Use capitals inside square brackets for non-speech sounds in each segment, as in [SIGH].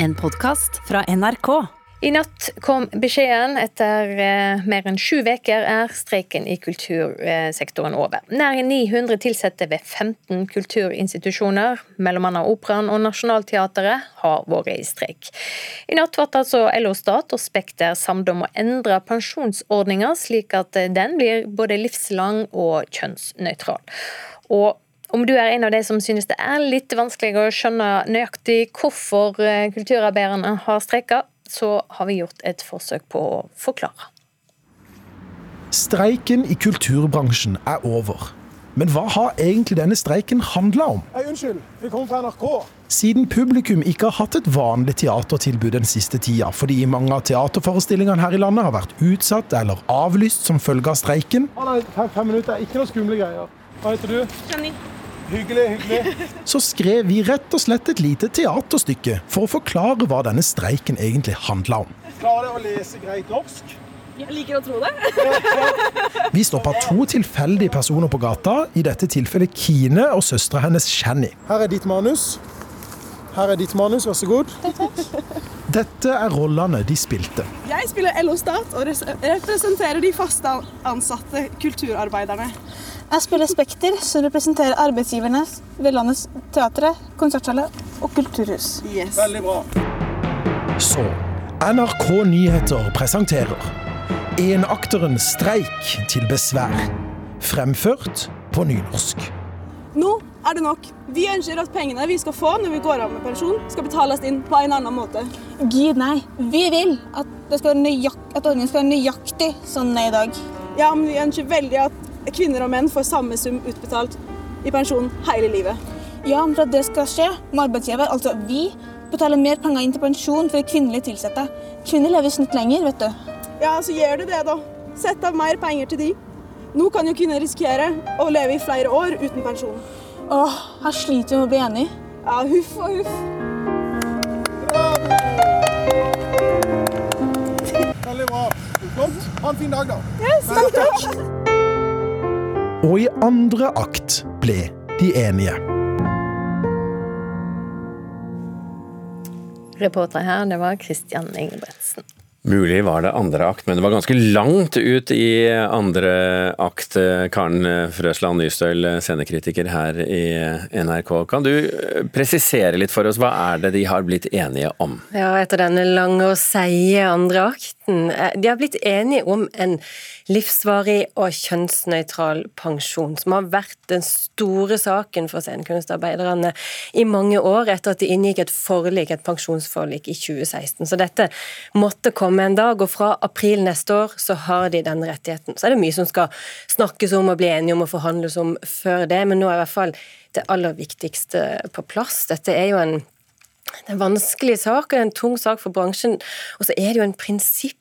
En podkast fra NRK. I natt kom beskjeden. Etter eh, mer enn sju uker er streiken i kultursektoren over. Nær 900 ansatte ved 15 kulturinstitusjoner, bl.a. Operaen og Nationaltheatret, har vært i streik. I natt ble altså LO Stat og Spekter samlet om å endre pensjonsordninga, slik at den blir både livslang og kjønnsnøytral. Og om du er en av de som synes det er litt vanskelig å skjønne nøyaktig hvorfor eh, kulturarbeiderne har streika, så har vi gjort et forsøk på å forklare. Streiken i kulturbransjen er over. Men hva har egentlig denne streiken handla om? Hei, unnskyld, vi kommer fra NRK. Siden publikum ikke har hatt et vanlig teatertilbud den siste tida, fordi mange av teaterforestillingene her i landet har vært utsatt eller avlyst som følge av streiken, Å nei, fem, fem minutter, ikke noe skumle greier. Hva heter du? Jenny. Hyggelig, hyggelig. [LAUGHS] så skrev vi rett og slett et lite teaterstykke for å forklare hva denne streiken egentlig handla om. Klarer dere å lese greit norsk? Jeg liker å tro det. [LAUGHS] Vi stoppa to tilfeldige personer på gata, i dette tilfellet Kine og søstera hennes Shanny. Her er ditt manus. Her er ditt manus, vær så god. Dette er rollene de spilte. Jeg spiller LO Stat og representerer de faste ansatte kulturarbeiderne. Jeg spiller Spekter, som representerer arbeidsgiverne ved landets teatre, konsertsaler og kulturhus. Yes. Veldig bra. Så NRK Nyheter presenterer Enakteren streik til besvær. Fremført på nynorsk. Nå er det nok. Vi ønsker at pengene vi skal få når vi går av med pensjon, skal betales inn på en annen måte. Gud, nei. Vi vil at, det skal at ordningen skal være nøyaktig sånn den er i dag. Ja, men vi ønsker veldig at kvinner og menn får samme sum utbetalt i pensjon hele livet. Ja, men for at det skal skje, må arbeidsgiver, altså vi, betale mer penger inn til pensjon for kvinnelige ansatte. Kvinner lever i snitt lenger, vet du. Ja, så gjør det det, da. Sett av mer penger til de. Nå kan jo kvinner risikere å leve i flere år uten pensjon. Åh, her sliter vi med å bli enige. Ja, huff og huff. Veldig bra. Flott. Ha en fin dag, da. Og i andre akt ble de enige. Reporter her, det var Christian Ingebretsen. Mulig var det andre akt, men det var ganske langt ut i andre akt. Karen Frøsland Nystøl, scenekritiker her i NRK. Kan du presisere litt for oss, hva er det de har blitt enige om? Ja, etter denne lange og seige andre akten. eh, De har blitt enige om en livsvarig og kjønnsnøytral pensjon, som har vært den store saken for scenekunstarbeiderne i mange år etter at de inngikk et forlik, et pensjonsforlik i 2016. Så dette måtte komme en dag, og fra april neste år så har de den rettigheten. Så er det mye som skal snakkes om og bli enige om og forhandles om før det, men nå er i hvert fall det aller viktigste på plass. Dette er jo en en vanskelig sak, og det er en tung sak for bransjen. Og så er det jo en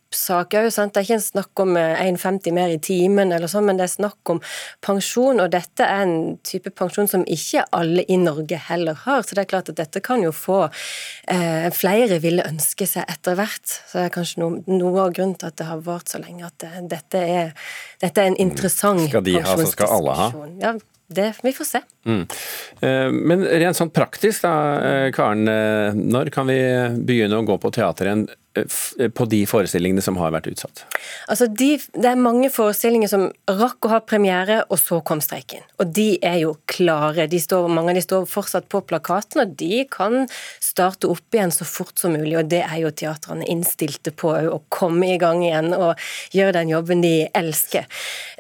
prinsippsak òg. Det er ikke en snakk om eh, 1,50 mer i timen, eller sånn, men det er snakk om pensjon. Og dette er en type pensjon som ikke alle i Norge heller har. Så det er klart at dette kan jo få eh, Flere ville ønske seg etter hvert. Så det er kanskje noe, noe av grunnen til at det har vart så lenge, at det, dette, er, dette er en interessant pensjonsdiskusjon. Skal de ha, så skal alle ha? Ja, det, vi får se. Mm. Eh, Men rent sånn praktisk da, eh, Karen. eh, Når kan vi begynne å gå på teater igjen eh, på de forestillingene som har vært utsatt? Altså, de, Det er mange forestillinger som rakk å ha premiere, og så kom streiken. Og de er jo klare. Står, mange av de står fortsatt på plakaten, og de kan starte opp igjen så fort som mulig. Og det er jo teatrene innstilte på å komme i gang igjen og gjøre den jobben de elsker.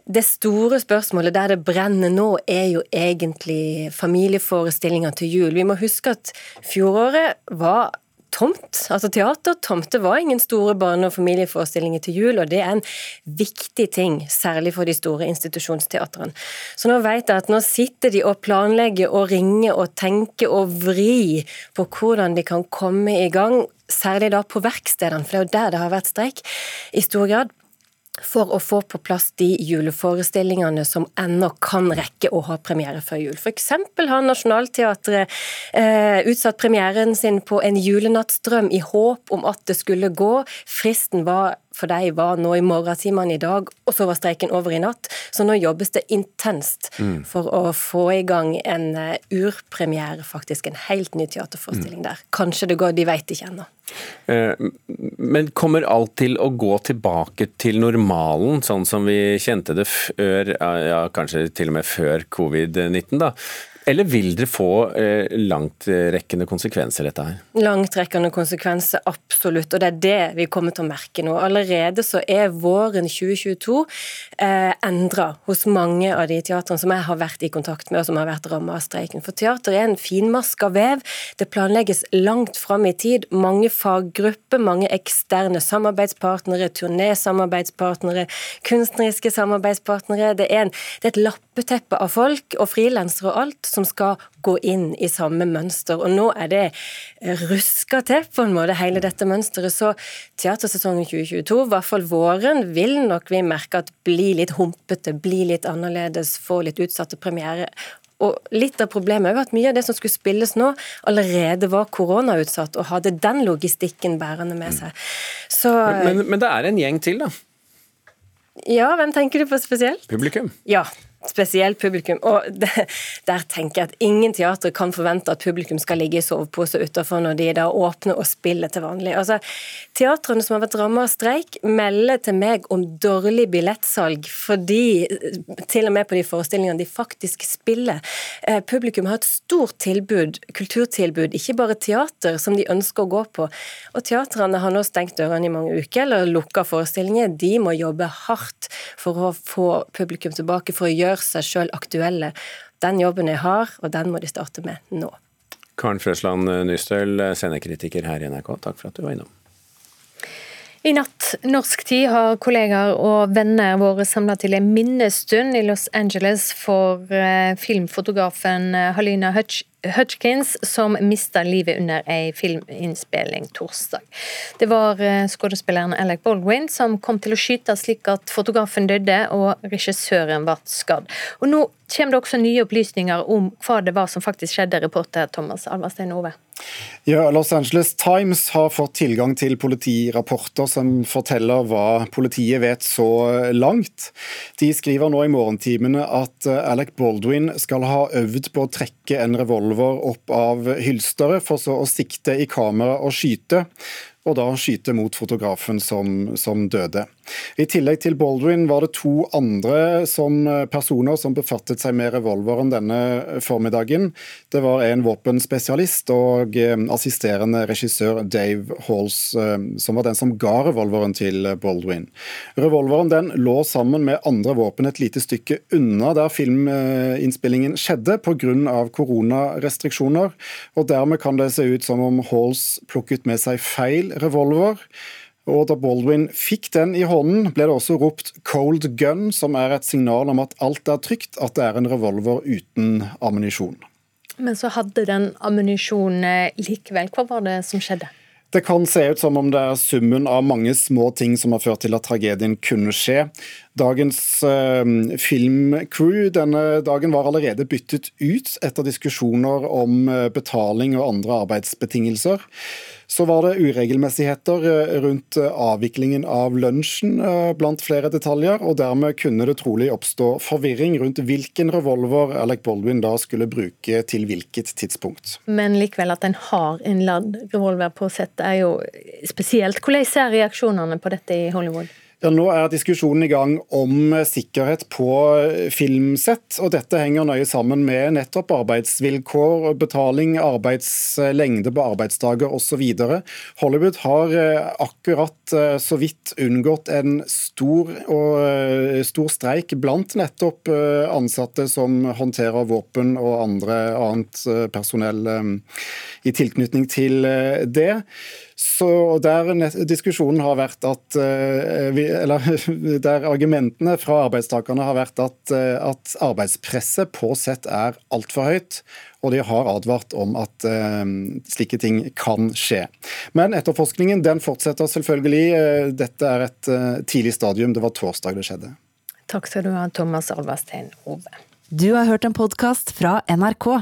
Det store spørsmålet der det brenner nå, er jo egentlig familieforestillinger til jul. Vi må huske at fjoråret var tomt. Altså Teatertomt. Det var ingen store barne- og familieforestillinger til jul, og det er en viktig ting, særlig for de store institusjonsteatrene. Så nå vet jeg at nå sitter de og planlegger og ringer og tenker og vri på hvordan de kan komme i gang, særlig da på verkstedene, for det er jo der det har vært streik i stor grad for å få på plass de juleforestillingene som ennå kan rekke å ha premiere før jul. Eksempel har Nationaltheatret eh, utsatt premieren sin på En julenattsdrøm i håp om at det skulle gå. Fristen var for de var nå i morgentimene i dag, og så var streiken over i natt. Så nå jobbes det intenst mm. for å få i gang en uh, urpremiere, faktisk. En helt ny teaterforestilling mm. der. Kanskje det går, de vet ikke ennå. Eh, men kommer alt til å gå tilbake til normalen, sånn som vi kjente det før, ja, kanskje til og med før covid-19? da? Eller vil dere få eh, langtrekkende konsekvenser, dette her? Langtrekkende konsekvenser, absolutt. Og det er det vi kommer til å merke nå. Allerede så er våren 2022 eh, endra hos mange av de teatrene som jeg har vært i kontakt med, og som har vært ramma av streiken. For teater er en finmaska vev. Det planlegges langt fram i tid. Mange faggrupper, mange eksterne samarbeidspartnere, turnésamarbeidspartnere, kunstneriske samarbeidspartnere. Det er, en, det er et lappeteppe av folk og frilansere og alt som skal gå inn i samme mønster. Og nå er det ruska til, på en måte, hele dette mønsteret. Så teatersesongen 2022, i hvert fall våren, vil nok vi merke at blir litt humpete, blir litt annerledes, får litt utsatte premiere. Og litt av problemet er jo at mye av det som skulle spilles nå, allerede var koronautsatt og hadde den logistikken bærende med seg. Så, men, men, men det er en gjeng til, da? Ja, hvem tenker du på spesielt? Publikum. Ja, spesielt publikum. Og det, der tenker jeg at ingen teatre kan forvente at publikum skal ligge i sovepose utafor når de da åpner og spiller til vanlig. Altså, Teatrene som har vært rammet av streik, melder til meg om dårlig billettsalg fordi, til og med på de forestillingene de faktisk spiller. Eh, publikum har et stort tilbud, kulturtilbud, ikke bare teater, som de ønsker å gå på. Og teatrene har nå stengt dørene i mange uker, eller lukka forestillinger. De må jobbe hardt for å få publikum tilbake, for å gjøre gjøre seg sjøl aktuelle. Den jobben jeg har, og den må de starte med nå. Karen Frøsland Nystøl, scenekritiker her i NRK, takk for at du var innom. I natt norsk tid har kollegaer og venner vært samla til en minnestund i Los Angeles for eh, filmfotografen Halina Hutch Hutchkins som mista livet under ei filminnspilling torsdag. Det var eh, skuespilleren Alec Baldwin som kom til å skyte slik at fotografen døde og regissøren ble skadd. Og Nå kommer det også nye opplysninger om hva det var som faktisk skjedde, reporter Thomas Alvarstein Ove. Ja, Los Angeles Times har fått tilgang til politirapporter som forteller hva politiet vet så langt. De skriver nå i morgentimene at eh, Alec Baldwin skal ha øvd på å trekke en revolver opp av hylsteret, for så å sikte i kamera og skyte og da skyte mot fotografen som, som, døde. I tillegg til Baldwin var det to andre som personer som befattet seg med revolveren denne formiddagen. Det var en våpenspesialist og eh, assisterende regissør Dave Halls, eh, som var den som ga revolveren til Baldwin. Revolveren den lå sammen med andre våpen et lite stykke unna der filminnspillingen skjedde, pga. koronarestriksjoner. og Dermed kan det se ut som om Halls plukket med seg feil revolver. Og da Baldwin fikk den i hånden, ble det også ropt 'cold gun', som er et signal om at alt er trygt, at det er en revolver uten ammunisjon. Men så hadde den ammunisjon likevel. Hva var det som skjedde? Det kan se ut som om det er summen av mange små ting som har ført til at tragedien kunne skje. Dagens eh, filmcrew denne dagen var allerede byttet ut etter diskusjoner om eh, betaling og andre arbeidsbetingelser. Så var det uregelmessigheter eh, rundt eh, avviklingen av lunsjen blant flere detaljer, og dermed kunne det trolig oppstå forvirring rundt hvilken revolver Alec Baldwin da skulle bruke til hvilket tidspunkt. Men likevel at en har en ladd revolver på sett er jo spesielt. Hvordan ser reaksjonene på dette i Hollywood? Ja, nå er diskusjonen i gang om sikkerhet på filmsett. og Dette henger nøye sammen med nettopp arbeidsvilkår, betaling, arbeidslengde på arbeidsdager osv. Hollywood har eh, akkurat eh, så vidt unngått en stor, og, eh, stor streik blant nettopp ansatte som håndterer våpen og andre, annet personell i tilknytning til det. Så der diskusjonen har vært at eh, Eller [LAUGHS] der argumentene fra arbeidstakerne har vært at, eh, at arbeidspresset på sett er altfor høyt. Og de har advart om at uh, slike ting kan skje. Men etterforskningen den fortsetter selvfølgelig. Dette er et tidlig stadium. Det var torsdag det skjedde. Takk skal du ha, Thomas Alverstein Ove. Du har hørt en podkast fra NRK.